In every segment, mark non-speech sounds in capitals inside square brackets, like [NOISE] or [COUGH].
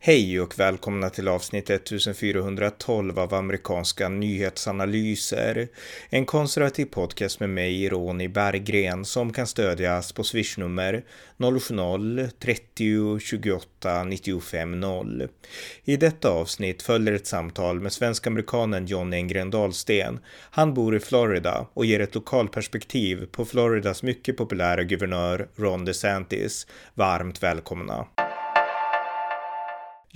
Hej och välkomna till avsnitt 1412 av amerikanska nyhetsanalyser. En konservativ podcast med mig, Ronny Berggren, som kan stödjas på swishnummer 070-30 28 95 0. I detta avsnitt följer ett samtal med svensk-amerikanen John Engren Dahlsten. Han bor i Florida och ger ett lokalperspektiv på Floridas mycket populära guvernör Ron DeSantis. Varmt välkomna!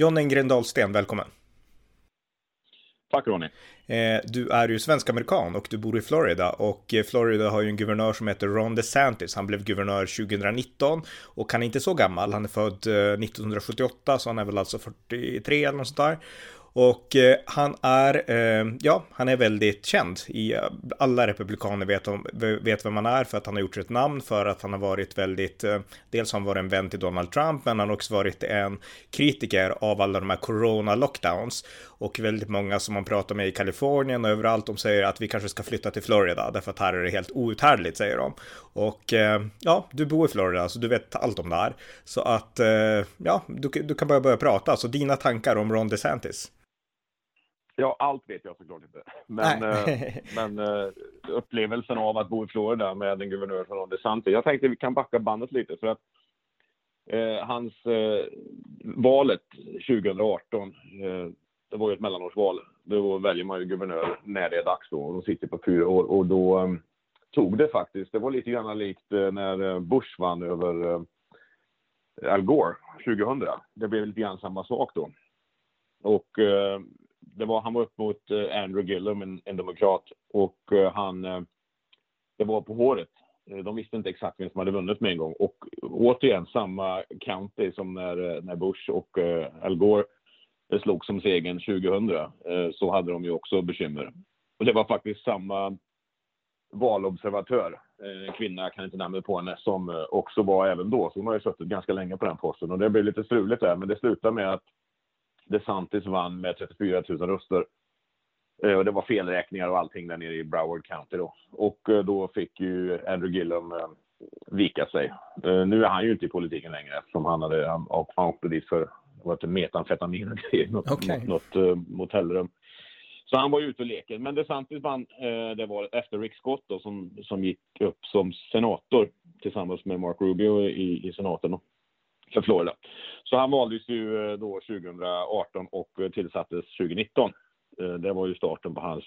John Engren Dahlsten, välkommen. Tack Ronny. Eh, du är ju svensk-amerikan och du bor i Florida och eh, Florida har ju en guvernör som heter Ron DeSantis. Han blev guvernör 2019 och han är inte så gammal. Han är född 1978 eh, så han är väl alltså 43 eller något sånt där. Och eh, han är, eh, ja, han är väldigt känd. I, eh, alla republikaner vet, om, vet vem han är för att han har gjort ett namn, för att han har varit väldigt, eh, dels har han varit en vän till Donald Trump, men han har också varit en kritiker av alla de här corona lockdowns. Och väldigt många som man pratar med i Kalifornien och överallt, de säger att vi kanske ska flytta till Florida, därför att här är det helt outhärdligt, säger de. Och eh, ja, du bor i Florida, så du vet allt om det här. Så att, eh, ja, du, du kan börja börja prata. Så dina tankar om Ron DeSantis? Ja, allt vet jag såklart inte. [LAUGHS] [LAUGHS] Men, eh, men uh, upplevelsen av att bo i Florida med en guvernör från DeSantis. Jag tänkte vi kan backa bandet lite för att uh, hans uh, valet 2018, det var ju ett mellanårsval. Då väljer man ju guvernör när det är dags då och de sitter på fyra år och då um, tog det faktiskt. Det var lite grann likt när Bush vann över Al Gore 2000. Det blev lite grann samma sak då. Och det var, han var upp mot eh, Andrew Gillum, en, en demokrat, och eh, han, eh, det var på håret. De visste inte exakt vem som hade vunnit med en gång. Och återigen samma county som när, när Bush och Al Gore slog som segern 2000, så hade de ju också bekymmer. Och det var faktiskt samma valobservatör, en kvinna, jag kan inte namnet på henne, som också var även då. Så hon har ju suttit ganska länge på den posten och det blev lite struligt där, men det slutade med att DeSantis vann med 34 000 röster. Eh, och det var felräkningar och allting där nere i Broward County då. Och eh, då fick ju Andrew Gillum eh, vika sig. Nu är han ju inte i politiken längre eftersom han hade, han, åkte dit för var det metamfetamin och grejer, något, okay. något, något motellrum. Så han var ute och leker. Men DeSantis vann det var efter Rick Scott då, som, som gick upp som senator tillsammans med Mark Rubio i, i senaten för Florida. Så han valdes ju eh, då 2018 och eh, tillsattes 2019. Eh, det var ju starten på hans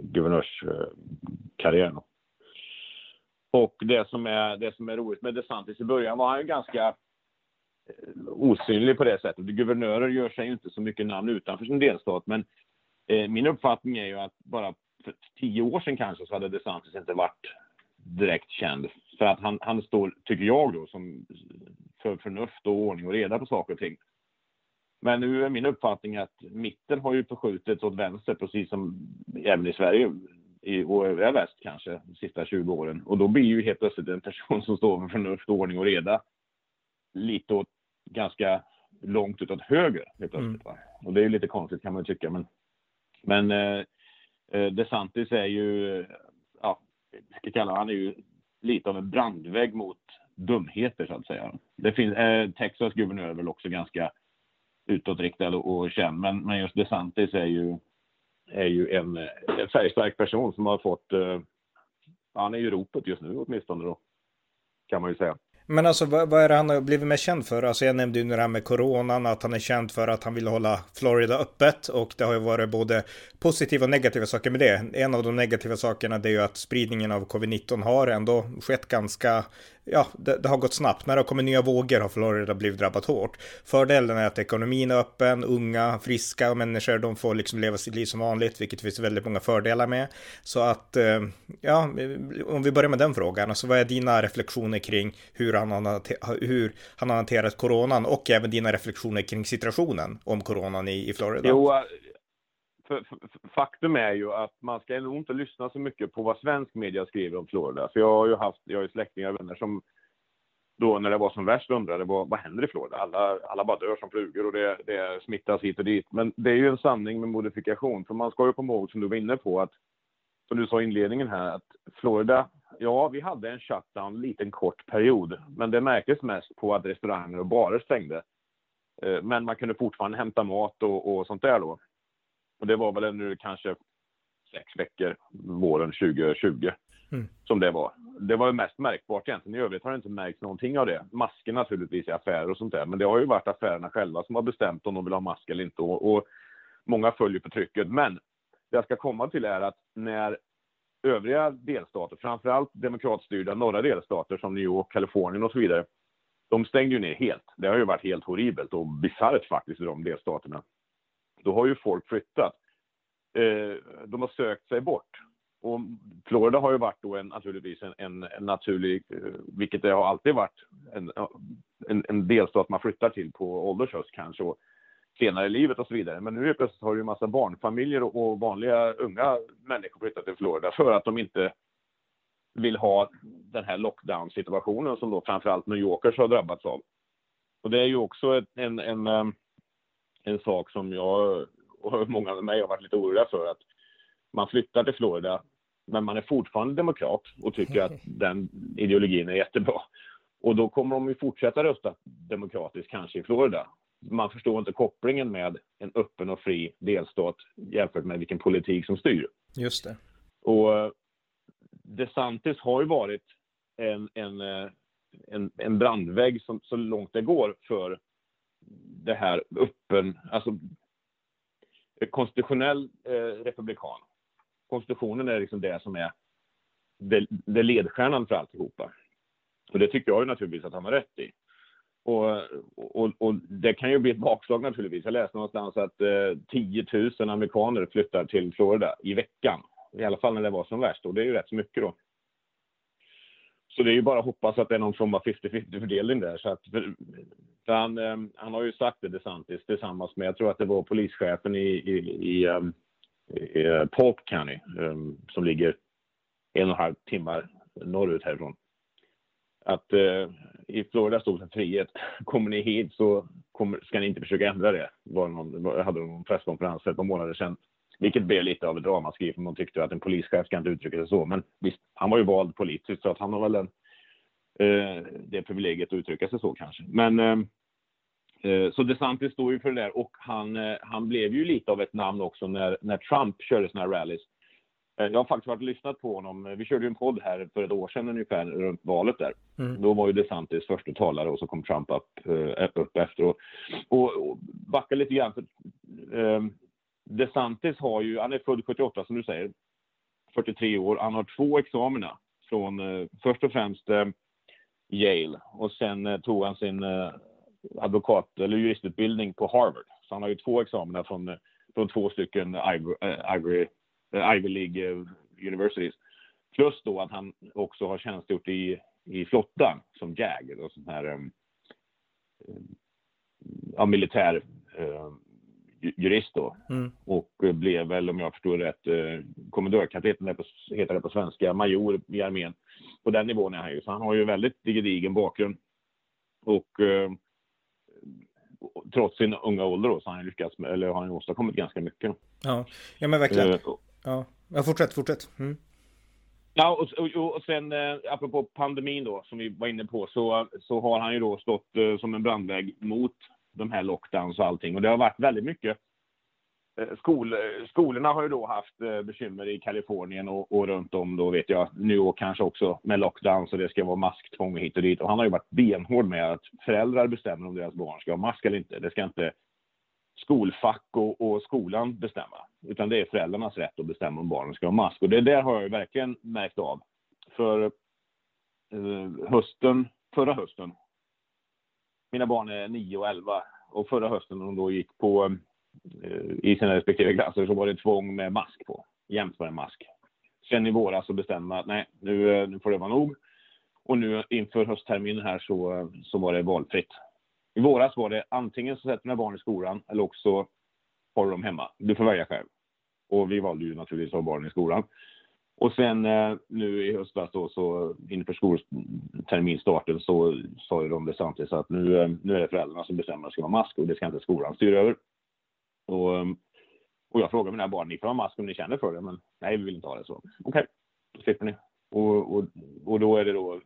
guvernörskarriär. Och det som, är, det som är roligt med DeSantis i början var han ju ganska osynlig på det sättet. Guvernörer gör sig ju inte så mycket namn utanför sin delstat, men min uppfattning är ju att bara för tio år sedan kanske så hade DeSantis inte varit direkt känd. För att han, han står, tycker jag då, som för förnuft och ordning och reda på saker och ting. Men nu är min uppfattning att mitten har ju förskjutits åt vänster, precis som även i Sverige i, och övriga väst kanske, de sista 20 åren. Och då blir ju helt plötsligt en person som står för förnuft, ordning och reda lite åt ganska långt utåt höger helt plötsligt. Mm. Och det är ju lite konstigt kan man ju tycka. Men, men eh, eh DeSantis är ju, ja, ska kalla han är ju lite av en brandvägg mot dumheter så att säga. Det finns, eh, Texas guvernör är väl också ganska utåtriktad och, och känd, men, men just DeSantis är ju, är ju en, en färgstark person som har fått, eh, han är ju ropet just nu åtminstone då, kan man ju säga. Men alltså vad, vad, är det han har blivit mest känd för? Alltså jag nämnde ju det här med coronan, att han är känd för att han vill hålla Florida öppet och det har ju varit både positiva och negativa saker med det. En av de negativa sakerna det är ju att spridningen av covid-19 har ändå skett ganska ja, det, det, har gått snabbt. När det har kommit nya vågor har Florida blivit drabbat hårt. Fördelen är att ekonomin är öppen, unga, friska människor, de får liksom leva sitt liv som vanligt, vilket det finns väldigt många fördelar med. Så att, eh, ja, om vi börjar med den frågan, alltså vad är dina reflektioner kring hur han har, hur han har hanterat coronan och även dina reflektioner kring situationen om coronan i, i Florida? Jo, för, för, faktum är ju att man ska nog inte lyssna så mycket på vad svensk media skriver om Florida. För jag har ju haft, jag har ju släktingar och vänner som då när det var som värst undrade vad, vad händer i Florida? Alla, alla bara dör som flugor och det, det smittas hit och dit. Men det är ju en sanning med modifikation. För man ska ju komma ihåg, som du var inne på, att som du sa i inledningen här, att Florida, ja, vi hade en shutdown en liten kort period, men det märktes mest på att restauranger och barer stängde. Eh, men man kunde fortfarande hämta mat och, och sånt där då. Och det var väl nu kanske sex veckor våren 2020 mm. som det var. Det var mest märkbart egentligen. I övrigt har det inte märkts någonting av det. Masker naturligtvis i affärer och sånt där. Men det har ju varit affärerna själva som har bestämt om de vill ha mask eller inte. Och, och många följer på trycket. Men det jag ska komma till är att när övriga delstater, framförallt demokratstyrda norra delstater som New York, Kalifornien och så vidare, de stängde ju ner helt. Det har ju varit helt horribelt och bisarrt faktiskt i de delstaterna. Då har ju folk flyttat. Eh, de har sökt sig bort. Och Florida har ju varit då en, naturligtvis en, en, en naturlig, eh, vilket det har alltid varit, en, en, en delstat man flyttar till på ålders höst kanske och senare i livet och så vidare. Men nu plötsligt har ju en massa barnfamiljer och, och vanliga unga människor flyttat till Florida för att de inte vill ha den här lockdown-situationen som då framförallt New Yorkers har drabbats av. Och det är ju också en, en, en, en sak som jag och många med mig har varit lite oroliga för att man flyttar till Florida men man är fortfarande demokrat och tycker att [LAUGHS] den ideologin är jättebra. Och då kommer de ju fortsätta rösta demokratiskt kanske i Florida. Man förstår inte kopplingen med en öppen och fri delstat jämfört med vilken politik som styr. Just det. Och DeSantis har ju varit en, en, eh, en, en brandvägg som, så långt det går för det här öppen, alltså konstitutionell eh, republikan. Konstitutionen är liksom det som är det, det ledstjärnan för alltihopa. Och det tycker jag ju naturligtvis att han har rätt i. Och, och, och, det kan ju bli ett bakslag naturligtvis. Jag läste någonstans att eh, 10 000 amerikaner flyttar till Florida i veckan. I alla fall när det var som värst och det är ju rätt så mycket då. Så det är ju bara att hoppas att det är någon form av 50-50 fördelning där. Så att, för, för han, eh, han har ju sagt det, DeSantis, tillsammans med, jag tror att det var polischefen i, i, i, um, i eh, Polk County, um, som ligger en och en halv timmar norrut härifrån. Att eh, i Florida stod det frihet. [LAUGHS] Kommer ni hit så kommer, ska ni inte försöka ändra det. Var någon, hade de någon presskonferens för ett par månader sedan vilket blev lite av ett ramaskri för man tyckte att en polischef ska inte uttrycka sig så. Men visst, han var ju vald politiskt så att han har väl den, eh, det privilegiet att uttrycka sig så kanske. Men eh, eh, så DeSantis står ju för det där och han, eh, han blev ju lite av ett namn också när, när Trump körde sina rallies. Eh, jag har faktiskt varit och lyssnat på honom. Vi körde ju en podd här för ett år sedan ungefär runt valet där. Mm. Då var ju DeSantis första talare och så kom Trump upp, uh, upp efter. Och, och, och backa lite grann. För, uh, DeSantis har ju, han är född 78 som du säger, 43 år. Han har två examina från eh, först och främst eh, Yale och sen eh, tog han sin eh, advokat eller juristutbildning på Harvard. Så han har ju två examina från, eh, från två stycken Ivy, eh, eh, Ivy, Ivy League eh, Universities. Plus då att han också har tjänstgjort i, i flottan som JAG, och sån här ja, militär jurist då. Mm. Och blev väl, om jag förstår rätt, eh, kommendörkapten, heter det på svenska, major i armén. På den nivån är han ju. Så han har ju väldigt gedigen bakgrund. Och eh, trots sin unga ålder då, så har han lyckats med, eller har han åstadkommit ganska mycket. Ja, ja men verkligen. Eh, ja. ja, fortsätt, fortsätt. Mm. Ja, och, och, och sen eh, apropå pandemin då, som vi var inne på, så, så har han ju då stått eh, som en brandvägg mot de här lockdowns och allting. Och det har varit väldigt mycket eh, Skol, eh, skolorna har ju då haft eh, bekymmer i Kalifornien och, och, runt om då vet jag, nu och kanske också med lockdowns och det ska vara masktvång hit och dit. Och han har ju varit benhård med att föräldrar bestämmer om deras barn ska ha mask eller inte. Det ska inte skolfack och, och skolan bestämma, utan det är föräldrarnas rätt att bestämma om barnen ska ha mask. Och det där har jag verkligen märkt av. För eh, hösten, förra hösten mina barn är 9 och 11 och förra hösten när de då gick på eh, i sina respektive klasser så var det tvång med mask på. Jämt var det mask. Sen i våras så bestämde man att nej, nu, eh, nu får det vara nog. Och nu inför höstterminen här så, eh, så var det valfritt. I våras var det antingen så sätter man barn i skolan eller också har du dem hemma. Du får välja själv. Och vi valde ju naturligtvis att ha barnen i skolan. Och sen eh, nu i höstas då så inför skolterminstarten så sa ju de det samtidigt så att nu, eh, nu är det föräldrarna som bestämmer att det ska vara mask och det ska inte skolan styra över. Och, eh, och jag frågade mina barn, ni får ha mask om ni känner för det, men nej vi vill inte ha det så. Okej, okay, då slipper ni. Och, och, och då är det då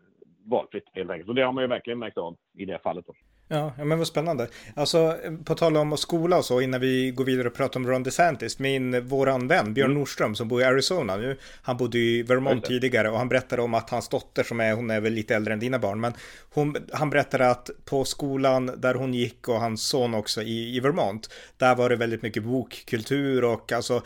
valfritt helt enkelt. Och det har man ju verkligen märkt av i det fallet då. Ja, men vad spännande. Alltså, på tal om skola och så, innan vi går vidare och pratar om Ron DeSantis, min, våran vän Björn mm. Nordström som bor i Arizona nu, han bodde i Vermont tidigare och han berättade om att hans dotter som är, hon är väl lite äldre än dina barn, men hon, han berättade att på skolan där hon gick och hans son också i, i Vermont, där var det väldigt mycket bokkultur och alltså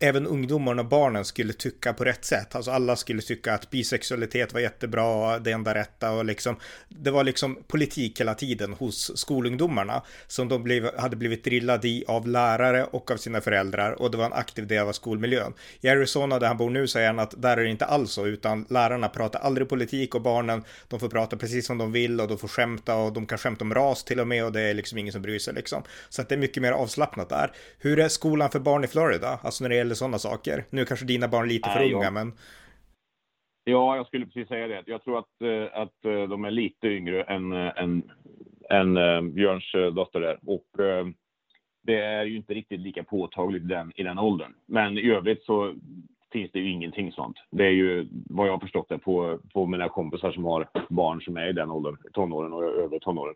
även ungdomarna och barnen skulle tycka på rätt sätt. Alltså alla skulle tycka att bisexualitet var jättebra, det enda rätta och liksom, det var liksom politik hela tiden hos skolungdomarna som de blev, hade blivit drillade i av lärare och av sina föräldrar och det var en aktiv del av skolmiljön. I Arizona där han bor nu säger han att där är det inte alls så utan lärarna pratar aldrig politik och barnen de får prata precis som de vill och de får skämta och de kan skämta om ras till och med och det är liksom ingen som bryr sig liksom. Så att det är mycket mer avslappnat där. Hur är skolan för barn i Florida? Alltså när det gäller sådana saker. Nu kanske dina barn är lite för unga men Ja, jag skulle precis säga det. Jag tror att, eh, att eh, de är lite yngre än, eh, än, eh, Björns eh, dotter där. Och eh, det är ju inte riktigt lika påtagligt den, i den åldern. Men i övrigt så finns det ju ingenting sånt. Det är ju vad jag har förstått det på, på mina kompisar som har barn som är i den åldern, tonåren och övre tonåren.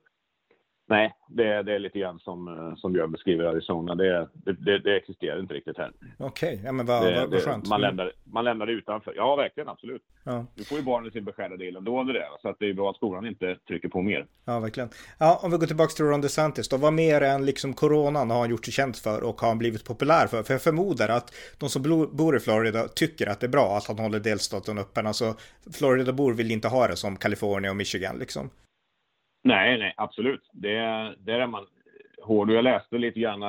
Nej, det, det är lite grann som, eh, som Björn beskriver Arizona. Det, det, det existerar inte riktigt här. Okej, okay. ja men vad, vad, vad skönt. Man lämnar, man lämnar det utanför. Ja, verkligen, absolut. Ja. Nu får ju barnen sin beskärda del ändå under det. Så att det är bra att skolan inte trycker på mer. Ja, verkligen. Ja, om vi går tillbaka till Ron DeSantis då. Vad mer än liksom coronan har han gjort sig känd för och har han blivit populär för? För jag förmodar att de som bor i Florida tycker att det är bra att han håller delstaten öppen. Alltså, Florida-bor vill inte ha det som Kalifornien och Michigan liksom. Nej, nej, absolut. Det, där är man hård. Jag läste lite grann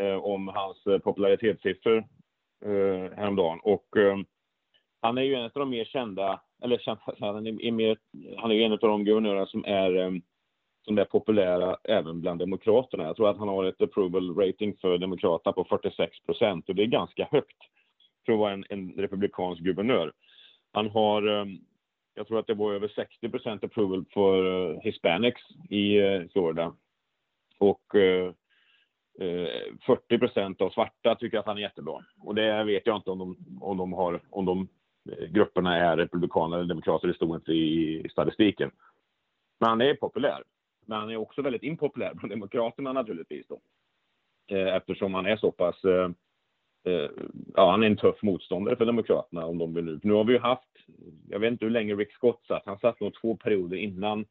eh, om hans eh, popularitetssiffror eh, häromdagen. Och eh, han är ju en av de mer kända, eller [LAUGHS] han är, mer, han är en av de guvernörer som är, eh, som är populära även bland demokraterna. Jag tror att han har ett approval rating för demokraterna på 46 procent och det är ganska högt för att vara en, en republikansk guvernör. Han har eh, jag tror att det var över 60 procent approval för uh, Hispanics i uh, Florida. Och eh, uh, 40 procent av svarta tycker att han är jättebra. Och det vet jag inte om de, om de, har, om de grupperna är republikaner eller demokrater, det stod inte i, i statistiken. Men han är populär. Men han är också väldigt impopulär bland demokraterna naturligtvis då. Eftersom han är så pass Eh, ja, han är en tuff motståndare för Demokraterna om de vill nu. Nu har vi ju haft, jag vet inte hur länge Rick Scott satt, han satt nog två perioder innan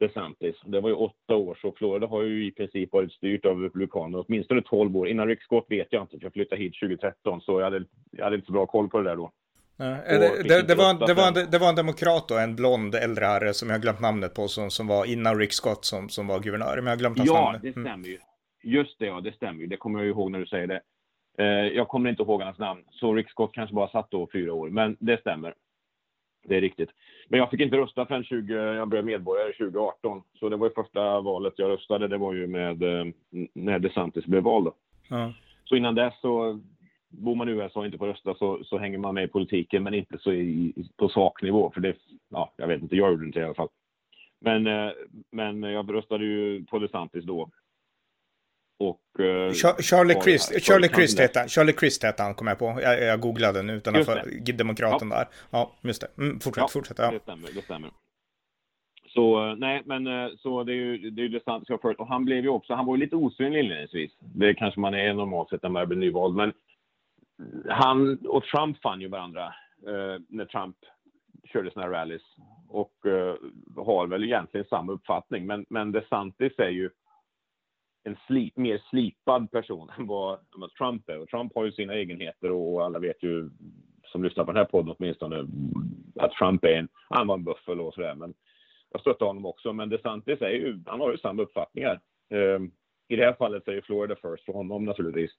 DeSantis. Det var ju åtta år, så Florida har ju i princip varit styrt av republikaner åtminstone tolv år. Innan Rick Scott vet jag inte, för jag flyttade hit 2013, så jag hade, jag hade inte så bra koll på det där då. Det, det, det, var, det, var en, det var en demokrat och en blond äldre herre som jag glömt namnet på som, som var innan Rick Scott som, som var guvernör. Men jag har glömt hans ja, namn. Ja, det mm. stämmer ju. Just det, ja, det stämmer ju. Det kommer jag ihåg när du säger det. Eh, jag kommer inte ihåg hans namn, så Rick Scott kanske bara satt då fyra år, men det stämmer. Det är riktigt. Men jag fick inte rösta förrän 20, jag blev medborgare 2018. Så det var ju första valet jag röstade, det var ju med eh, när DeSantis blev vald. Mm. Så innan dess så, bor man i USA och inte får rösta så, så hänger man med i politiken, men inte så i, på saknivå. För det, ja, jag vet inte, jag gjorde inte det i alla fall. Men, eh, men jag röstade ju på DeSantis då. Och, eh, Charlie Crist, Charlie Crist hette han, Charlie Crist hette han, kom jag på. Jag, jag googlade nu utan att få demokraten ja. där. Ja, just det. Mm, fortsätt, ja, fortsätt. Ja. Det stämmer, det stämmer. Så nej, men eh, så det är ju det är ju sant jag förut. Och han blev ju också, han var ju lite osynlig inledningsvis. Det kanske man är normalt sett när man blir nyvald, men han och Trump fann ju varandra eh, när Trump körde sina rallys och eh, har väl egentligen samma uppfattning. Men, men DeSantis är ju en slip, mer slipad person [LAUGHS] än vad, vad Trump är. Och Trump har ju sina egenheter och alla vet ju, som lyssnar på den här podden åtminstone, att Trump är en, han var en buffel och sådär. Men jag stöttar honom också. Men DeSantis är ju, han har ju samma uppfattningar. Eh, I det här fallet så är ju Florida first för honom naturligtvis.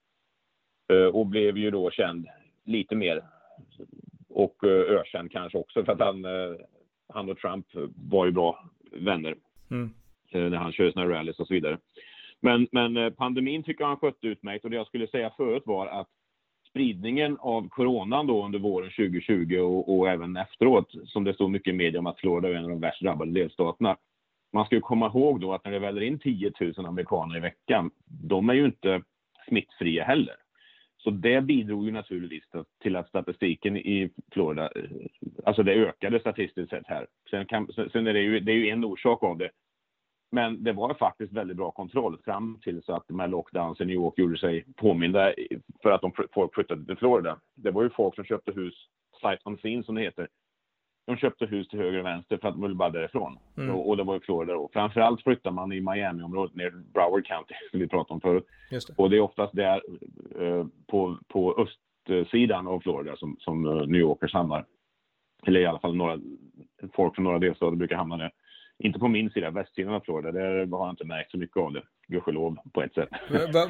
Eh, och blev ju då känd lite mer. Och eh, ökänd kanske också för att han, eh, han och Trump var ju bra vänner. Mm. Eh, när han körde sina rallys och så vidare. Men, men eh, pandemin tycker jag han skötte utmärkt och det jag skulle säga förut var att spridningen av coronan då under våren 2020 och, och, även efteråt, som det stod mycket i media om att Florida är en av de värst drabbade delstaterna. Man ska ju komma ihåg då att när det väller in 10 000 amerikaner i veckan, de är ju inte smittfria heller. Så det bidrog ju naturligtvis till att statistiken i Florida, eh, alltså det ökade statistiskt sett här. Sen, kan, sen är det ju, det är ju en orsak av det, men det var faktiskt väldigt bra kontroll fram till så att de här lockdowns i New York gjorde sig påminda för att de, folk flyttade till Florida. Det var ju folk som köpte hus, sight unseen som det heter. De köpte hus till höger och vänster för att de ville bara därifrån. Mm. Och, och, det var i Florida då. Framförallt flyttar man i Miami-området ner till Broward County, [LAUGHS] som vi pratade om förut. Och det är oftast där eh, på, på östsidan av Florida som, som uh, New Yorkers hamnar. Eller i alla fall några, folk från några delstater brukar hamna där. Inte på min sida, västsidan av Florida. Där har jag inte märkt så mycket av det, gudskelov, på ett sätt.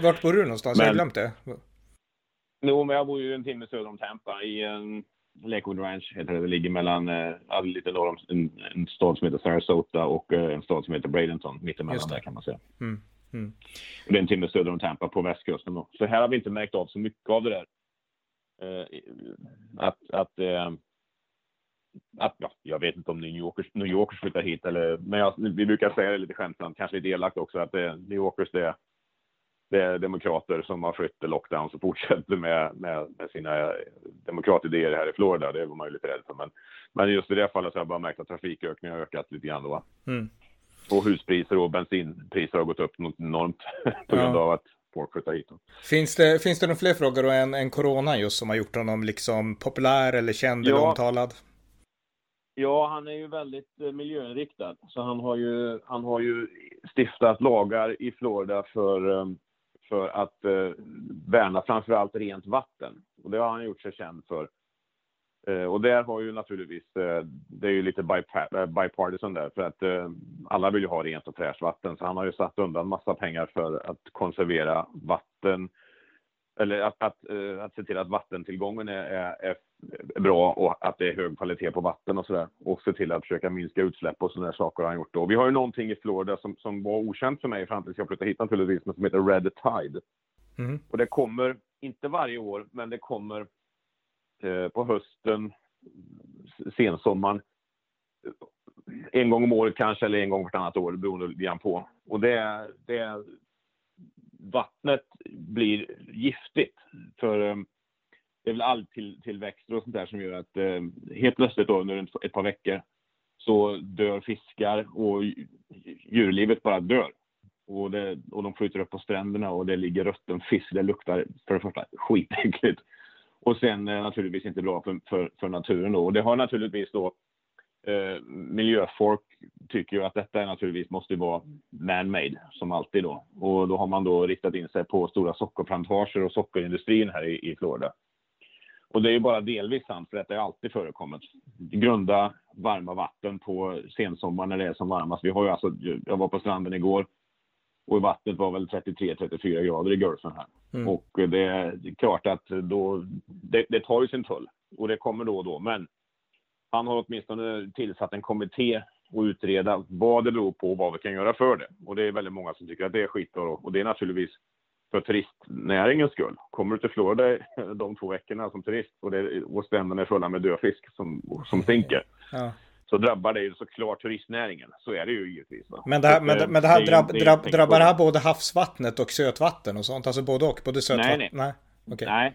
Vart bor du någonstans? Men, jag har glömt det. Jo, men jag bor ju en timme söder om Tampa i en Lakewood Ranch heter det. Det ligger mellan, äh, lite norr om en, en, stad som heter Sarasota och äh, en stad som heter Bradenton. Mittemellan där kan man säga. Mm. Mm. Det är en timme söder om Tampa på västkusten då. Så här har vi inte märkt av så mycket av det där. Uh, att, att uh, att, ja, jag vet inte om New Yorkers, New Yorkers flyttar hit eller, men jag, vi brukar säga det lite skämtsamt, kanske lite elakt också, att det, New Yorkers det, det är demokrater som har flytt lockdowns och fortsätter med, med, med sina demokratidéer här i Florida. Det var man ju lite rädd för. Men, men just i det fallet så har jag bara märkt att trafikökningen har ökat lite grann då. Mm. Och huspriser och bensinpriser har gått upp något enormt [LAUGHS] på grund ja. av att folk flyttar hit. Finns det, finns det några fler frågor än, än corona just som har gjort honom liksom populär eller känd ja. eller omtalad? Ja, han är ju väldigt eh, miljöinriktad. Så han har ju, han har ju stiftat lagar i Florida för, ehm, för att eh, värna framförallt rent vatten. Och det har han gjort sig känd för. Eh, och där har ju naturligtvis, eh, det är ju lite bipartisan där, för att alla vill ju ha rent och fräscht vatten. Så han har ju satt undan massa pengar för att konservera vatten, eller att, att, att se till att vattentillgången är, är, är bra och att det är hög kvalitet på vatten och sådär. Och se till att försöka minska utsläpp och sådana saker har han gjort då. Vi har ju någonting i Florida som, som var okänt för mig fram tills jag flyttade hit naturligtvis, men som heter Red Tide. Mm. Och det kommer, inte varje år, men det kommer eh, på hösten, sensommaren, en gång om året kanske, eller en gång vartannat år, beroende lite på. Och det, det, vattnet blir giftigt. För ehm, det är väl algtillväxter och sånt där som gör att eh, helt plötsligt då, under ett par veckor så dör fiskar och djurlivet bara dör. Och, det, och de flyter upp på stränderna och det ligger rutten fisk. Det luktar för det första skitäckligt. Och sen eh, naturligtvis inte bra för, för, för naturen då. Och det har naturligtvis då eh, miljöfolk tycker ju att detta naturligtvis måste vara man-made som alltid då. Och då har man då riktat in sig på stora sockerplantager och sockerindustrin här i, i Florida. Och det är ju bara delvis sant, för detta har alltid förekommit. Grunda varma vatten på sensommaren när det är som varmast. Vi har ju alltså, jag var på stranden igår och vattnet var väl 33-34 grader i Gulfen här. Mm. Och det är klart att då, det, det tar ju sin tull och det kommer då och då. Men han har åtminstone tillsatt en kommitté och utreda vad det beror på och vad vi kan göra för det. Och det är väldigt många som tycker att det är skitbra och det är naturligtvis för turistnäringens skull. Kommer du till Florida [LAUGHS] de två veckorna som turist och, det, och stränderna är fulla med dödfisk som, som stinker. Ja. Så drabbar det ju såklart turistnäringen. Så är det ju givetvis. Va? Men det här, men, men det här drabb, drabb, drabbar det här både havsvattnet och sötvatten och sånt? Alltså både och? Både sötvatten? Nej, nej. Nej, okay. nej,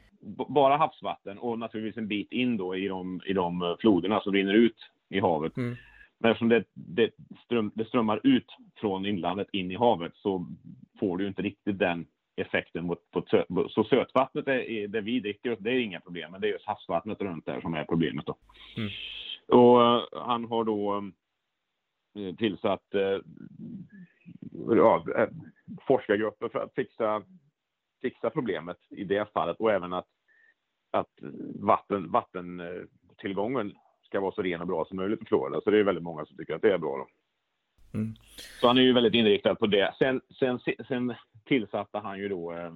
bara havsvatten och naturligtvis en bit in då i de, i de eh, floderna som rinner ut i havet. Mm. Men eftersom det, det, ström, det strömmar ut från inlandet in i havet så får du inte riktigt den effekten mot, på Så sötvattnet, är, det vi dricker, det är inga problem. Men det är just havsvattnet runt där som är problemet. Då. Mm. Och uh, han har då uh, tillsatt ja, forskargrupper för att fixa, fixa problemet i det fallet och även att, att vatten, vattentillgången ska vara så ren och bra som möjligt i Florida. Så det är väldigt många som tycker att det är bra. Då. Mm. Så han är ju väldigt inriktad på det. Sen, sen, sen tillsatte han ju då eh,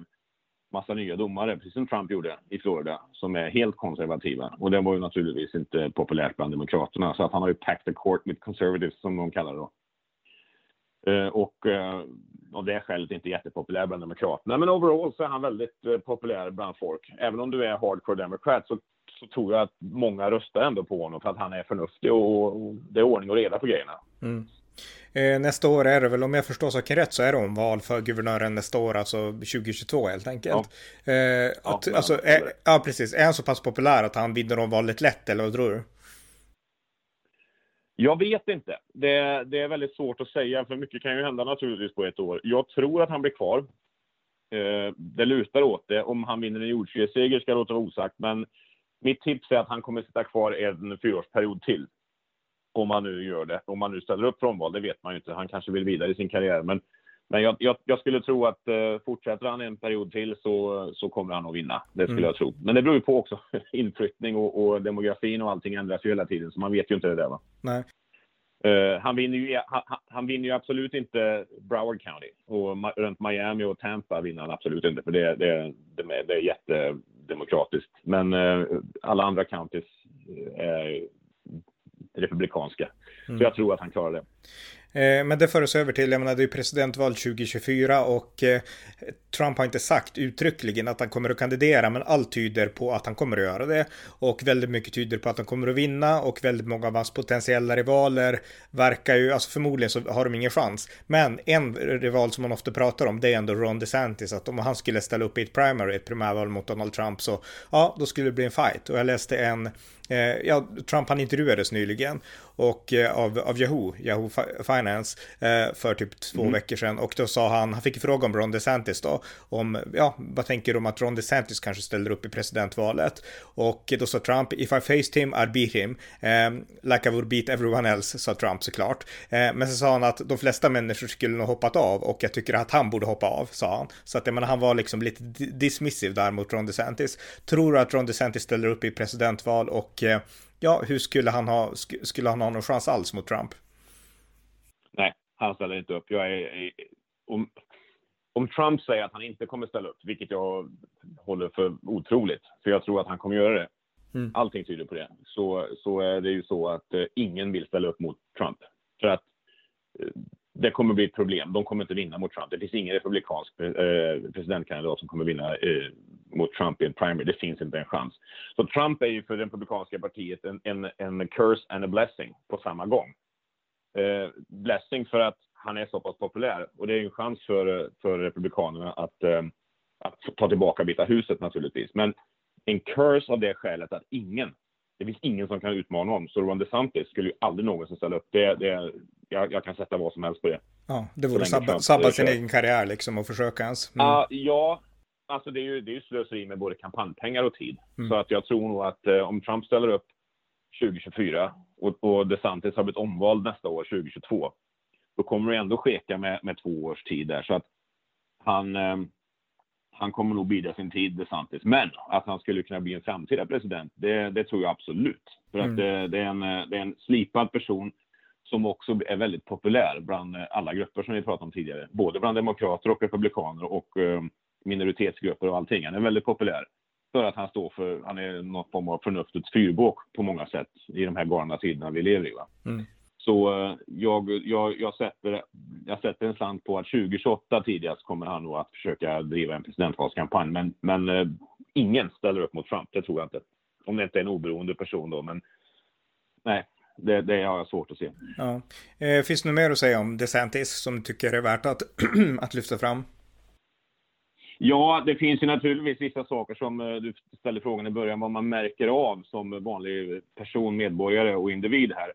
massa nya domare, precis som Trump gjorde i Florida, som är helt konservativa. Och det var ju naturligtvis inte populärt bland demokraterna, så att han har ju packed the court with conservatives, som de kallar det då. Eh, och eh, av det skälet inte jättepopulär bland demokraterna. Men overall så är han väldigt eh, populär bland folk. Även om du är hardcore demokrat så, så tror jag att många röstar ändå på honom för att han är förnuftig och, och det är ordning och reda på grejerna. Mm. Nästa år är det väl, om jag förstår saken rätt, så är det omval för guvernören nästa år, alltså 2022 helt enkelt. Ja, att, ja, alltså, är, ja, precis. Är han så pass populär att han vinner omvalet lätt, eller vad tror du? Jag vet inte. Det, det, är väldigt svårt att säga, för mycket kan ju hända naturligtvis på ett år. Jag tror att han blir kvar. Eh, det lutar åt det. Om han vinner en jordskredsseger ska låta vara osagt, men mitt tips är att han kommer sitta kvar en fyraårsperiod till. Om han nu gör det. Om han nu ställer upp för omval, det vet man ju inte. Han kanske vill vidare i sin karriär, men men jag, jag, jag, skulle tro att uh, fortsätter han en period till så, så kommer han att vinna. Det skulle mm. jag tro. Men det beror ju på också. [LAUGHS] Inflyttning och, och, demografin och allting ändras ju hela tiden, så man vet ju inte det där. Va? Nej. Uh, han, vinner ju, han, han, vinner ju absolut inte Broward County. Och runt Miami och Tampa vinner han absolut inte, för det, det, det, det är jättedemokratiskt. Men uh, alla andra counties är republikanska. Mm. Så jag tror att han klarar det. Eh, men det för oss över till, jag menar det är presidentval 2024 och eh, Trump har inte sagt uttryckligen att han kommer att kandidera men allt tyder på att han kommer att göra det. Och väldigt mycket tyder på att han kommer att vinna och väldigt många av hans potentiella rivaler verkar ju, alltså förmodligen så har de ingen chans. Men en rival som man ofta pratar om det är ändå Ron DeSantis, att om han skulle ställa upp i ett primary, ett primärval mot Donald Trump så ja, då skulle det bli en fight. Och jag läste en ja, Trump han intervjuades nyligen och eh, av, av Yahoo, Yahoo Finance, eh, för typ två mm. veckor sedan och då sa han, han fick fråga om Ron DeSantis då, om, ja, vad tänker du om att Ron DeSantis kanske ställer upp i presidentvalet? Och då sa Trump, if I faced him, I'd beat him, um, like I would beat everyone else, sa Trump såklart. Uh, men så sa han att de flesta människor skulle nog hoppat av och jag tycker att han borde hoppa av, sa han. Så att jag menar, han var liksom lite dismissive där mot Ron DeSantis. Tror du att Ron DeSantis ställer upp i presidentval och Eh, ja, hur skulle han ha, skulle han ha någon chans alls mot Trump? Nej, han ställer inte upp. Jag är, om, om Trump säger att han inte kommer ställa upp, vilket jag håller för otroligt, för jag tror att han kommer göra det. Mm. Allting tyder på det. Så, så är det ju så att eh, ingen vill ställa upp mot Trump. För att eh, det kommer bli ett problem. De kommer inte vinna mot Trump. Det finns ingen republikansk eh, presidentkandidat som kommer vinna eh, mot Trump i en primary. Det finns inte en chans. Så Trump är ju för det republikanska partiet en, en, en curse and a blessing på samma gång. Eh, blessing för att han är så pass populär och det är en chans för, för republikanerna att, eh, att ta tillbaka Vita huset naturligtvis. Men en curse av det skälet att ingen det finns ingen som kan utmana honom. Så Ron DeSantis skulle ju aldrig någonsin ställa upp. Det, det, jag, jag kan sätta vad som helst på det. Ja, det vore sabba, sabba sin egen karriär liksom och försöka ens. Mm. Uh, ja, alltså det är ju det är slöseri med både kampanjpengar och tid. Mm. Så att jag tror nog att eh, om Trump ställer upp 2024 och, och DeSantis har blivit omvald nästa år, 2022, då kommer det ändå skeka med, med två års tid där. Så att han, eh, han kommer nog bida sin tid, DeSantis. Men att han skulle kunna bli en framtida president, det, det tror jag absolut. För mm. att det, det, är en, det är en slipad person som också är väldigt populär bland alla grupper som vi pratade om tidigare. Både bland demokrater och republikaner och eh, minoritetsgrupper och allting. Han är väldigt populär för att han står för, han är någon form av förnuftets fyrbåk på många sätt i de här galna tiderna vi lever i. Va? Mm. Så eh, jag, jag, jag, sätter, jag sätter en slant på att 2028 tidigast kommer han nog att försöka driva en presidentvalskampanj. Men, men eh, ingen ställer upp mot Trump, det tror jag inte. Om det inte är en oberoende person då, men nej, det, det har jag svårt att se. Ja. Eh, finns det något mer att säga om DeSantis som du tycker är värt att, [CLEARS THROAT] att lyfta fram? Ja, det finns ju naturligtvis vissa saker som du ställde frågan i början, vad man märker av som vanlig person, medborgare och individ här.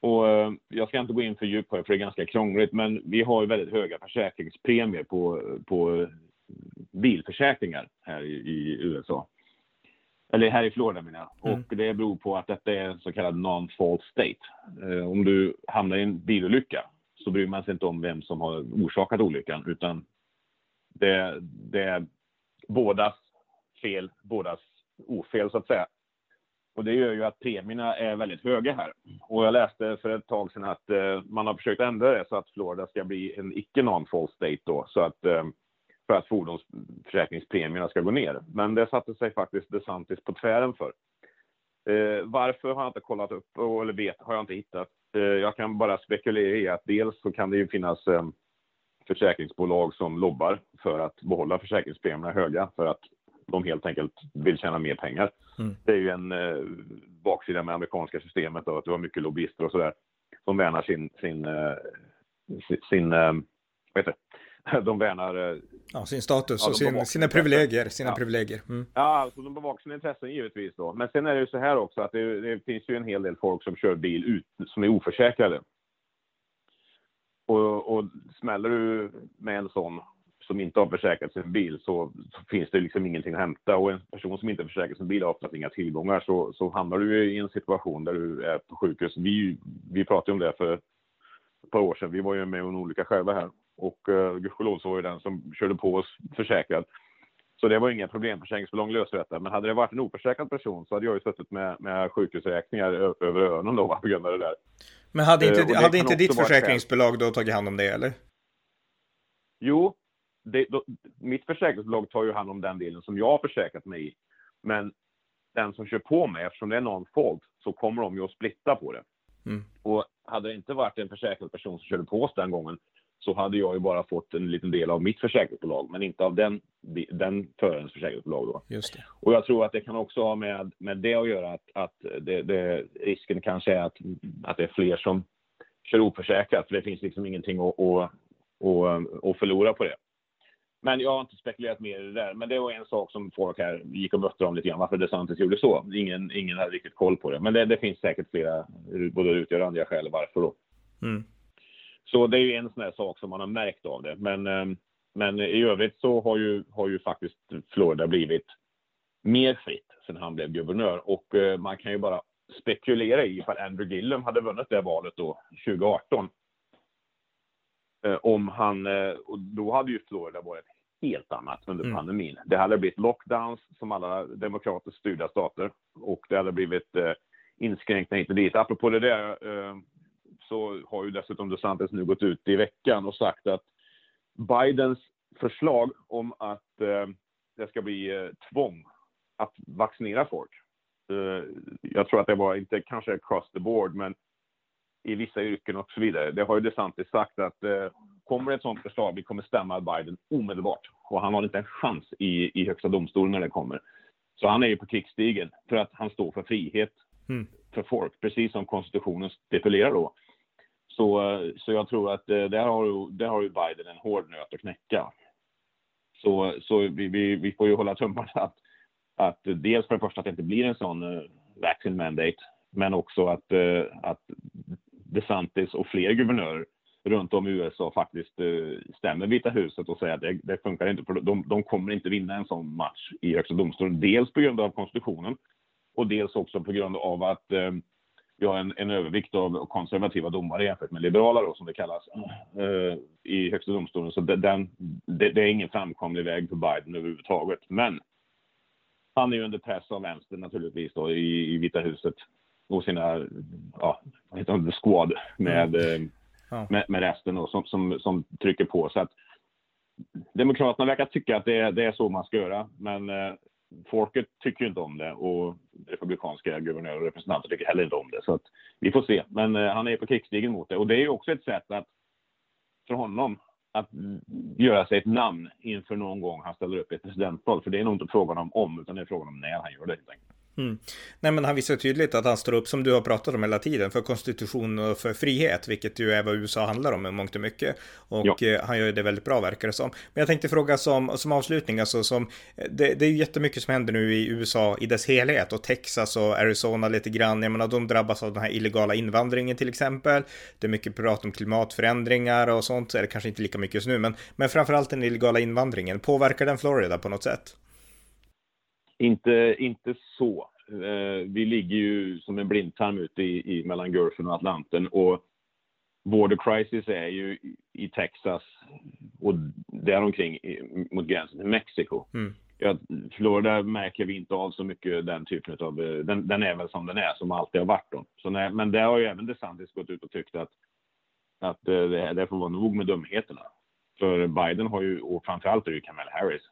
Och eh, jag ska inte gå in för djupt på det, för det är ganska krångligt, men vi har ju väldigt höga försäkringspremier på, på bilförsäkringar här i, i USA. Eller här i Florida menar jag. Mm. Och det beror på att detta är en så kallad non-fault state. Eh, om du hamnar i en bilolycka så bryr man sig inte om vem som har orsakat olyckan, utan det, det är bådas fel, bådas ofel så att säga. Och det gör ju att premierna är väldigt höga här. Och jag läste för ett tag sedan att eh, man har försökt ändra det så att Florida ska bli en icke non-fall state då, så att eh, för att fordonsförsäkringspremierna ska gå ner. Men det satte sig faktiskt DeSantis på tvären för. Eh, varför har jag inte kollat upp, eller vet, har jag inte hittat. Eh, jag kan bara spekulera i att dels så kan det ju finnas eh, försäkringsbolag som lobbar för att behålla försäkringspremierna höga för att de helt enkelt vill tjäna mer pengar. Mm. Det är ju en eh, baksida med amerikanska systemet då, att du har mycket lobbyister och sådär som värnar sin, sin, eh, sin, sin eh, vad heter [LAUGHS] de värnar eh, ja, sin status ja, och sin, sina privilegier. Sina ja. privilegier. Mm. Ja, alltså de bevakar sina intressen givetvis då. Men sen är det ju så här också att det, det, finns ju en hel del folk som kör bil ut, som är oförsäkrade. Och, och smäller du med en sån som inte har försäkrat sin bil så, så, finns det liksom ingenting att hämta. Och en person som inte har försäkrat sin bil har oftast inga tillgångar. Så, så hamnar du i en situation där du är på sjukhus. Vi, vi pratade om det för ett par år sedan. Vi var ju med om en olycka själva här. Och uh, gudskelov så var ju den som körde på oss försäkrad. Så det var inga problem. Försäkringsbolag löste detta. Men hade det varit en oförsäkrad person så hade jag ju suttit med, med sjukhusräkningar över öronen då [LAUGHS] på grund av det där. Men hade inte, uh, hade inte ditt försäkringsbolag då tagit hand om det eller? Jo, det, då, mitt försäkringsbolag tar ju hand om den delen som jag har försäkrat mig i. Men den som kör på mig, eftersom det är någon fault, så kommer de ju att splitta på det. Mm. Och hade det inte varit en försäkrad person som körde på oss den gången så hade jag ju bara fått en liten del av mitt försäkringsbolag, men inte av den, den förarens försäkringsbolag. Då. Just det. Och jag tror att det kan också ha med, med det att göra att, att det, det, risken kanske är att, att det är fler som kör oförsäkrat, för det finns liksom ingenting att, att, att, att förlora på det. Men jag har inte spekulerat mer i det där. Men det var en sak som folk här gick och mötte om lite grann. Varför DeSantis gjorde så. Ingen, ingen hade riktigt koll på det. Men det, det finns säkert flera, både utgör andra skäl varför då. Mm. Så det är ju en sån här sak som man har märkt av det. Men, ehm, men i övrigt så har ju, har ju faktiskt Florida blivit mer fritt sedan han blev guvernör. Och eh, man kan ju bara spekulera i ifall Andrew Gillum hade vunnit det valet då 2018 Eh, om han, eh, och då hade ju Florida varit helt annat under mm. pandemin. Det hade blivit lockdowns som alla demokratiskt styrda stater och det hade blivit eh, inskränkningar hit och dit. Apropå det där eh, så har ju dessutom DeSantis nu gått ut i veckan och sagt att Bidens förslag om att eh, det ska bli eh, tvång att vaccinera folk. Eh, jag tror att det var inte kanske across the board, men i vissa yrken och så vidare. Det har ju DeSantis sagt att eh, kommer ett sådant förslag, vi kommer stämma Biden omedelbart. Och han har inte en chans i, i högsta domstolen när det kommer. Så han är ju på krigsstigen för att han står för frihet mm. för folk, precis som konstitutionen stipulerar då. Så, eh, så jag tror att eh, där har, där har ju Biden en hård nöt att knäcka. Så, så vi, vi, vi får ju hålla tummarna att, att dels för det första att det inte blir en sån uh, vaccine mandate, men också att, uh, att DeSantis och fler guvernörer runt om i USA faktiskt eh, stämmer Vita huset och säger att det, det funkar inte, för de, de kommer inte vinna en sån match i Högsta domstolen. Dels på grund av konstitutionen och dels också på grund av att eh, vi har en, en, övervikt av konservativa domare jämfört med liberala då, som det kallas, eh, i Högsta domstolen. Så det, den, det, det, är ingen framkomlig väg för Biden överhuvudtaget. Men han är ju under press av vänster naturligtvis då i, i Vita huset och sina, ja, squad med, mm. Eh, ja. med, med, resten då, som, som, som trycker på. Så att Demokraterna verkar tycka att det är, det är så man ska göra, men eh, folket tycker inte om det och republikanska guvernörer och representanter tycker heller inte om det. Så att vi får se. Men eh, han är på krigsstigen mot det och det är ju också ett sätt att för honom att göra sig ett namn inför någon gång han ställer upp i ett presidentval. För det är nog inte frågan om om, utan det är frågan om när han gör det helt enkelt. Mm. Nej, men han visar tydligt att han står upp, som du har pratat om hela tiden, för konstitution och för frihet, vilket ju är vad USA handlar om i mångt och mycket. Och ja. Eh, han gör det väldigt bra, verkar det som. Men jag tänkte fråga som, som avslutning, alltså som, det, det är ju jättemycket som händer nu i USA i dess helhet och Texas och Arizona lite grann. Jag menar, de drabbas av den här illegala invandringen till exempel. Det är mycket prat om klimatförändringar och sånt, det kanske inte lika mycket just nu, men, men framförallt den illegala invandringen. Påverkar den Florida på något sätt? Inte, inte så. Eh, vi ligger ju som en blindtarm ute i, i mellan Gulfen och Atlanten och border crisis är ju i Texas och däromkring mot gränsen till Mexiko. Mm. Ja, Florida märker vi inte av så mycket den typen av, eh, den, den är väl som den är, som alltid har varit då. Så när, men det har ju även DeSantis gått ut och tyckt att, att eh, det, det får vara nog med dumheterna. För Biden har ju, och framförallt är det ju Kamala Harris,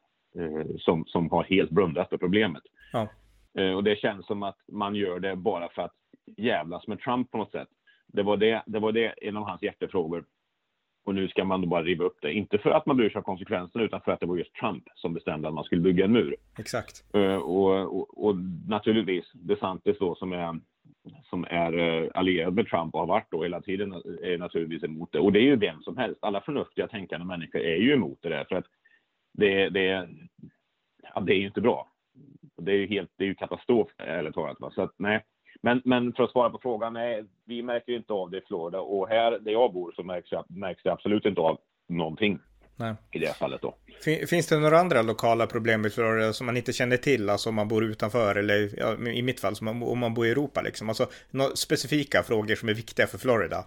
som, som har helt blundat för problemet. Ja. Eh, och det känns som att man gör det bara för att jävlas med Trump på något sätt. Det var det, det, var det en av hans hjärtefrågor. Och nu ska man då bara riva upp det. Inte för att man bryr sig om konsekvenserna utan för att det var just Trump som bestämde att man skulle bygga en mur. Exakt. Uh, och, och, och, naturligtvis DeSantis då som är som är eh, allierad med Trump och har varit då hela tiden är naturligtvis emot det. Och det är ju vem som helst. Alla förnuftiga tänkande människor är ju emot det där för att det, det, ja, det är ju inte bra. Det är ju helt, det är ju katastrof ärligt talat. Va? Så att, nej. Men, men för att svara på frågan, nej, vi märker inte av det i Florida och här där jag bor så märks, märks det absolut inte av någonting. Nej. I det fallet då. Finns det några andra lokala problem i Florida som man inte känner till, alltså om man bor utanför eller ja, i mitt fall om man bor i Europa liksom? Alltså några specifika frågor som är viktiga för Florida?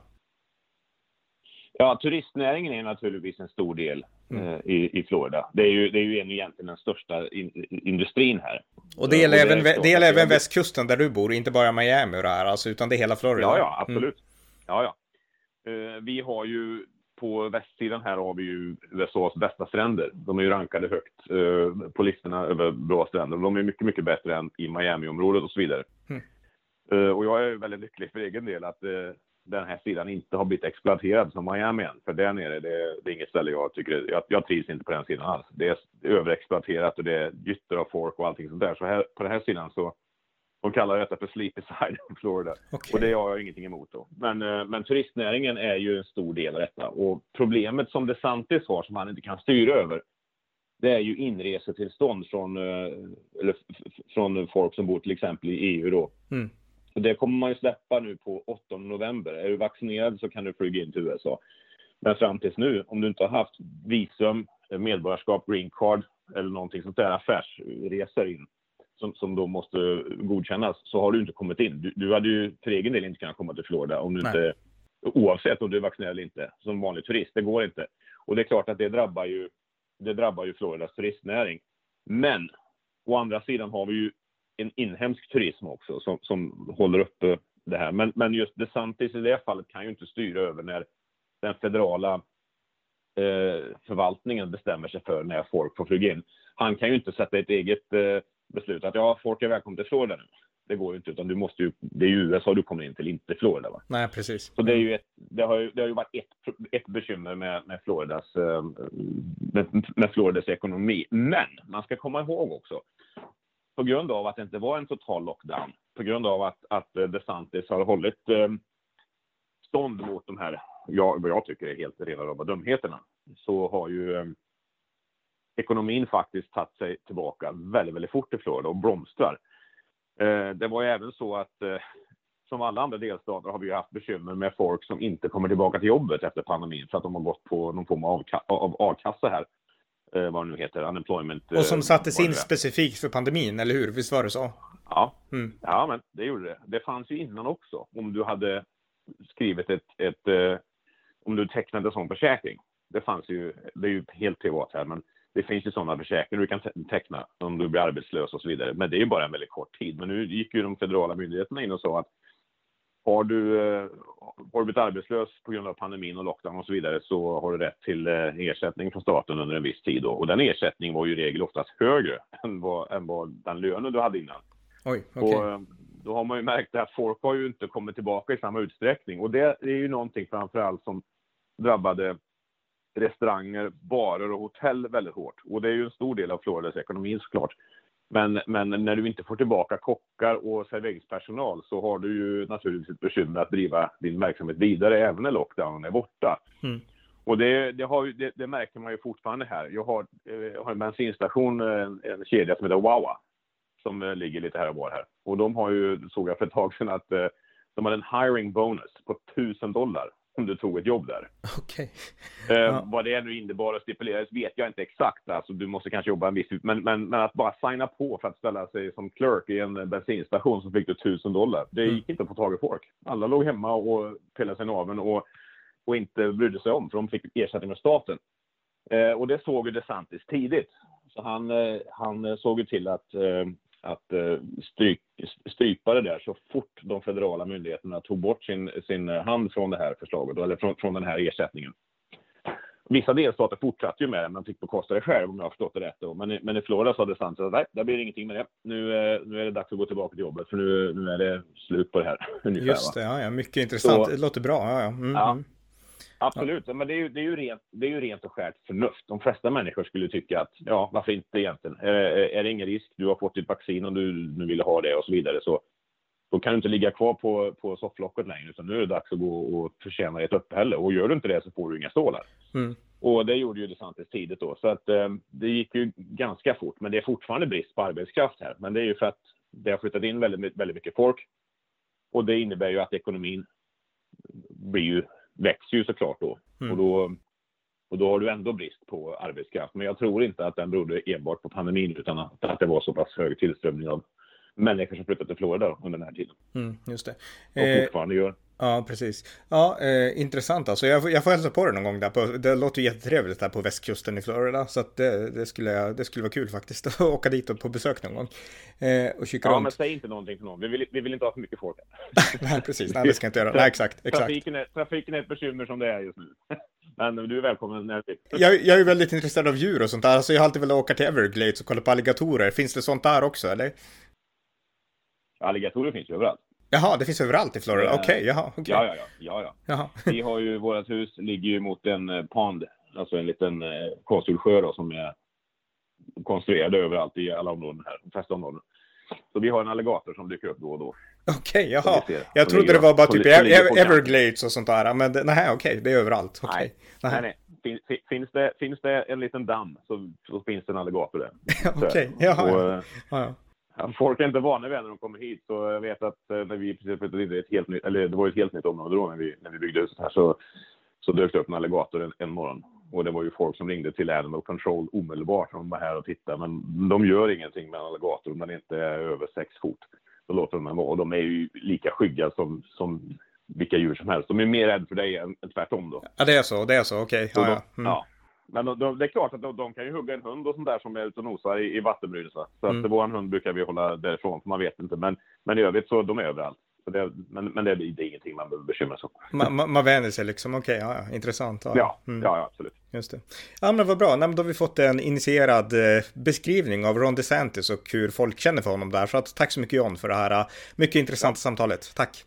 Ja, turistnäringen är naturligtvis en stor del mm. eh, i, i Florida. Det är ju, det är ju egentligen den största in, industrin här. Och det gäller och även, det gäller även västkusten där du bor, inte bara Miami och det här, alltså, utan det är hela Florida? Ja, ja, absolut. Mm. Ja, ja. Eh, vi har ju på västsidan här har vi ju USAs bästa stränder. De är ju rankade högt eh, på listorna över bra stränder. De är mycket, mycket bättre än i Miami-området och så vidare. Mm. Eh, och jag är väldigt lycklig för egen del att eh, den här sidan inte har blivit exploaterad som Miami än. För där nere, det, det är inget ställe jag tycker, jag, jag trivs inte på den sidan alls. Det är överexploaterat och det är gytter av folk och allting sånt där. Så här, på den här sidan så de kallar detta för Sleepy [LAUGHS] Side of Florida. Okay. Och det har jag ingenting emot då. Men, eh, men turistnäringen är ju en stor del av detta. Och problemet som DeSantis har, som han inte kan styra över, det är ju inresetillstånd från, eh, eller från folk som bor till exempel i EU då. Mm. Och det kommer man ju släppa nu på 8 november. Är du vaccinerad så kan du flyga in till USA. Men fram tills nu, om du inte har haft visum, medborgarskap, green card eller någonting sånt där, affärsresor in, som, som då måste godkännas, så har du inte kommit in. Du, du hade ju för egen del inte kunnat komma till Florida om du inte, oavsett om du är vaccinerad eller inte, som vanlig turist. Det går inte. Och det är klart att det drabbar ju, det drabbar ju Floridas turistnäring. Men å andra sidan har vi ju en inhemsk turism också som, som håller uppe det här. Men, men just DeSantis i det fallet kan ju inte styra över när den federala eh, förvaltningen bestämmer sig för när folk får flyga in. Han kan ju inte sätta ett eget eh, beslut att ja, folk är välkomna till Florida nu. Det går ju inte, utan du måste ju, det är ju USA du kommer in till, inte Florida. Va? Nej, precis. Så det, är ju ett, det, har, ju, det har ju varit ett, ett bekymmer med, med, Floridas, eh, med, med Floridas ekonomi. Men man ska komma ihåg också, på grund av att det inte var en total lockdown, på grund av att, att eh, DeSantis har hållit eh, stånd mot de här, ja, vad jag tycker är helt rena rama dumheterna, så har ju eh, ekonomin faktiskt tagit sig tillbaka väldigt, väldigt fort i Florida och blomstrar. Eh, det var ju även så att eh, som alla andra delstater har vi haft bekymmer med folk som inte kommer tillbaka till jobbet efter pandemin för att de har gått på någon form av a-kassa här. Eh, vad det nu heter, unemployment. Och som sattes in specifikt för pandemin, eller hur? Visst var det så? Ja, mm. ja men det gjorde det. Det fanns ju innan också. Om du hade skrivit ett, ett om du tecknade en sån försäkring. Det fanns ju, det är ju helt privat här, men det finns ju sådana försäkringar du kan teckna om du blir arbetslös och så vidare. Men det är ju bara en väldigt kort tid. Men nu gick ju de federala myndigheterna in och sa att har du, eh, har du blivit arbetslös på grund av pandemin och lockdown och så vidare så har du rätt till eh, ersättning från staten under en viss tid. Då. Och den ersättningen var ju i regel oftast högre [LAUGHS] än vad, än vad den lönen du hade innan. Oj, okay. och, eh, då har man ju märkt att folk har ju inte kommit tillbaka i samma utsträckning. Och det är ju någonting framförallt som drabbade restauranger, barer och hotell väldigt hårt. Och det är ju en stor del av Floridas ekonomi såklart. Men, men när du inte får tillbaka kockar och serveringspersonal så har du ju naturligtvis ett bekymmer att driva din verksamhet vidare även när lockdownen är borta. Mm. Och det, det, har, det, det, märker man ju fortfarande här. Jag har, jag eh, har en bensinstation, en, en kedja som heter Wawa, som eh, ligger lite här och var här. Och de har ju, såg jag för ett tag sedan, att eh, de hade en hiring bonus på 1000 dollar om du tog ett jobb där. Okay. Eh, ja. Vad det nu innebar och stipulerades vet jag inte exakt. Alltså, du måste kanske jobba en viss men, men, men att bara signa på för att ställa sig som clerk i en bensinstation så fick du tusen dollar. Det mm. gick inte att få tag i folk. Alla låg hemma och pillade sig i naveln och, och inte brydde sig om för de fick ersättning med staten. Eh, och det såg ju DeSantis tidigt. Så han, eh, han såg ju till att eh, att eh, stryk, strypa det där så fort de federala myndigheterna tog bort sin, sin hand från det här förslaget, eller från, från den här ersättningen. Vissa delstater fortsatte ju med det, men fick bekosta det själv om jag har förstått det rätt. Då. Men, men i Florida sa DeSantis att nej, det blir ingenting med det. Nu, eh, nu är det dags att gå tillbaka till jobbet, för nu, nu är det slut på det här. [LAUGHS] Ungefär, Just det, ja, ja, mycket intressant. Så, det låter bra. Ja, ja. Mm, ja. Absolut, ja. men det är, ju, det, är ju rent, det är ju rent och skärt förnuft. De flesta människor skulle tycka att, ja, varför inte egentligen? Är, är det ingen risk? Du har fått ditt vaccin och du, du vill ha det och så vidare. Så då kan du inte ligga kvar på, på sofflocket längre, utan nu är det dags att gå och förtjäna ett uppehälle. Och gör du inte det så får du inga stålar. Mm. Och det gjorde ju DeSantis tidigt då, så att eh, det gick ju ganska fort. Men det är fortfarande brist på arbetskraft här. Men det är ju för att det har flyttat in väldigt, väldigt mycket folk. Och det innebär ju att ekonomin blir ju, växer ju såklart då. Mm. Och då. Och då har du ändå brist på arbetskraft. Men jag tror inte att den berodde enbart på pandemin utan att, att det var så pass hög tillströmning av människor som flyttat till Florida under den här tiden. Mm, just det. Och eh, fortfarande gör. Ja, precis. Ja, eh, intressant alltså. Jag, jag får hälsa på dig någon gång där. På, det låter jättetrevligt där på västkusten i Florida. Så att det, det, skulle, det skulle vara kul faktiskt att [LAUGHS] åka dit och på besök någon gång. Eh, och kika ja, runt. men säg inte någonting till någon. Vi vill, vi vill inte ha för mycket folk. [LAUGHS] Nej, precis. Nej, det ska jag inte göra. Nej, exakt. exakt. Trafiken, är, trafiken är ett bekymmer som det är just nu. [LAUGHS] Men du är välkommen när jag, jag är väldigt intresserad av djur och sånt där. Alltså jag har alltid velat åka till Everglades och kolla på alligatorer. Finns det sånt där också, eller? Alligatorer finns ju överallt. Jaha, det finns överallt i Florida? Okej, okay, jaha. Okay. Ja, ja, ja. ja, ja. Vi har ju, vårt hus ligger ju mot en eh, pond, alltså en liten eh, konstgjord sjö då, som är konstruerad överallt i alla områden här, de flesta områden. Så vi har en alligator som dyker upp då och då. Okej, okay, jaha. Jag trodde det var bara typ Everglades och sånt där, men nej, okej, okay, det är överallt. Okay. Nej, nej, nej. Fin, finns, det, finns det en liten damm så, så finns det en alligator där. [LAUGHS] okej, okay, jaha. Och, ja. ja. Folk är inte vana vid när de kommer hit, så jag vet att eh, när vi precis flyttade in ett helt nytt, eller det var ett helt nytt område då när vi, när vi byggde huset här, så, så dök det upp en alligator en, en morgon. Och det var ju folk som ringde till Animal Control omedelbart, de var här och tittade. Men de gör ingenting med en alligator om den inte är över sex fot. Då låter de den vara. Och de är ju lika skygga som, som vilka djur som helst. De är mer rädda för dig än, än tvärtom då. Ja, det är så. Det är så. Okej. Okay. Ja, ja. Mm. ja. Men de, de, det är klart att de, de, kan ju hugga en hund och sånt där som är ute och nosar i, i vattenbrynet. Så mm. att vår hund brukar vi hålla därifrån, för man vet inte. Men, men i övrigt så de är överallt. Så det, men men det, det är ingenting man behöver bekymra sig om. Man, man, man vänjer sig liksom, okej, okay, ja, ja, intressant. Ja, ja, mm. ja, absolut. Just det. Ja, men vad bra. Nej, men då har vi fått en initierad eh, beskrivning av Ron DeSantis och hur folk känner för honom där. Så att, tack så mycket John för det här eh, mycket intressanta samtalet. Tack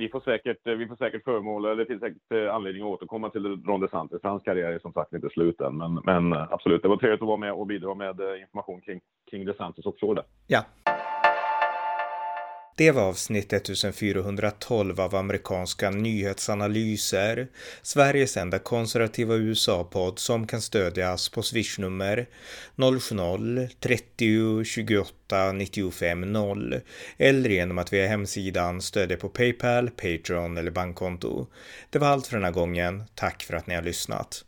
vi får säkert, eh, vi får säkert föremål, det finns säkert eh, anledning att återkomma till Ron DeSantis. Hans karriär är som sagt inte slut än, men, men eh, absolut, det var trevligt att vara med och bidra med information kring, kring DeSantis och Florida. Ja. Det var avsnitt 1412 av amerikanska nyhetsanalyser, Sveriges enda konservativa USA-podd som kan stödjas på swishnummer 070-30 28 95 0 eller genom att via hemsidan stödja på Paypal, Patreon eller bankkonto. Det var allt för den här gången. Tack för att ni har lyssnat.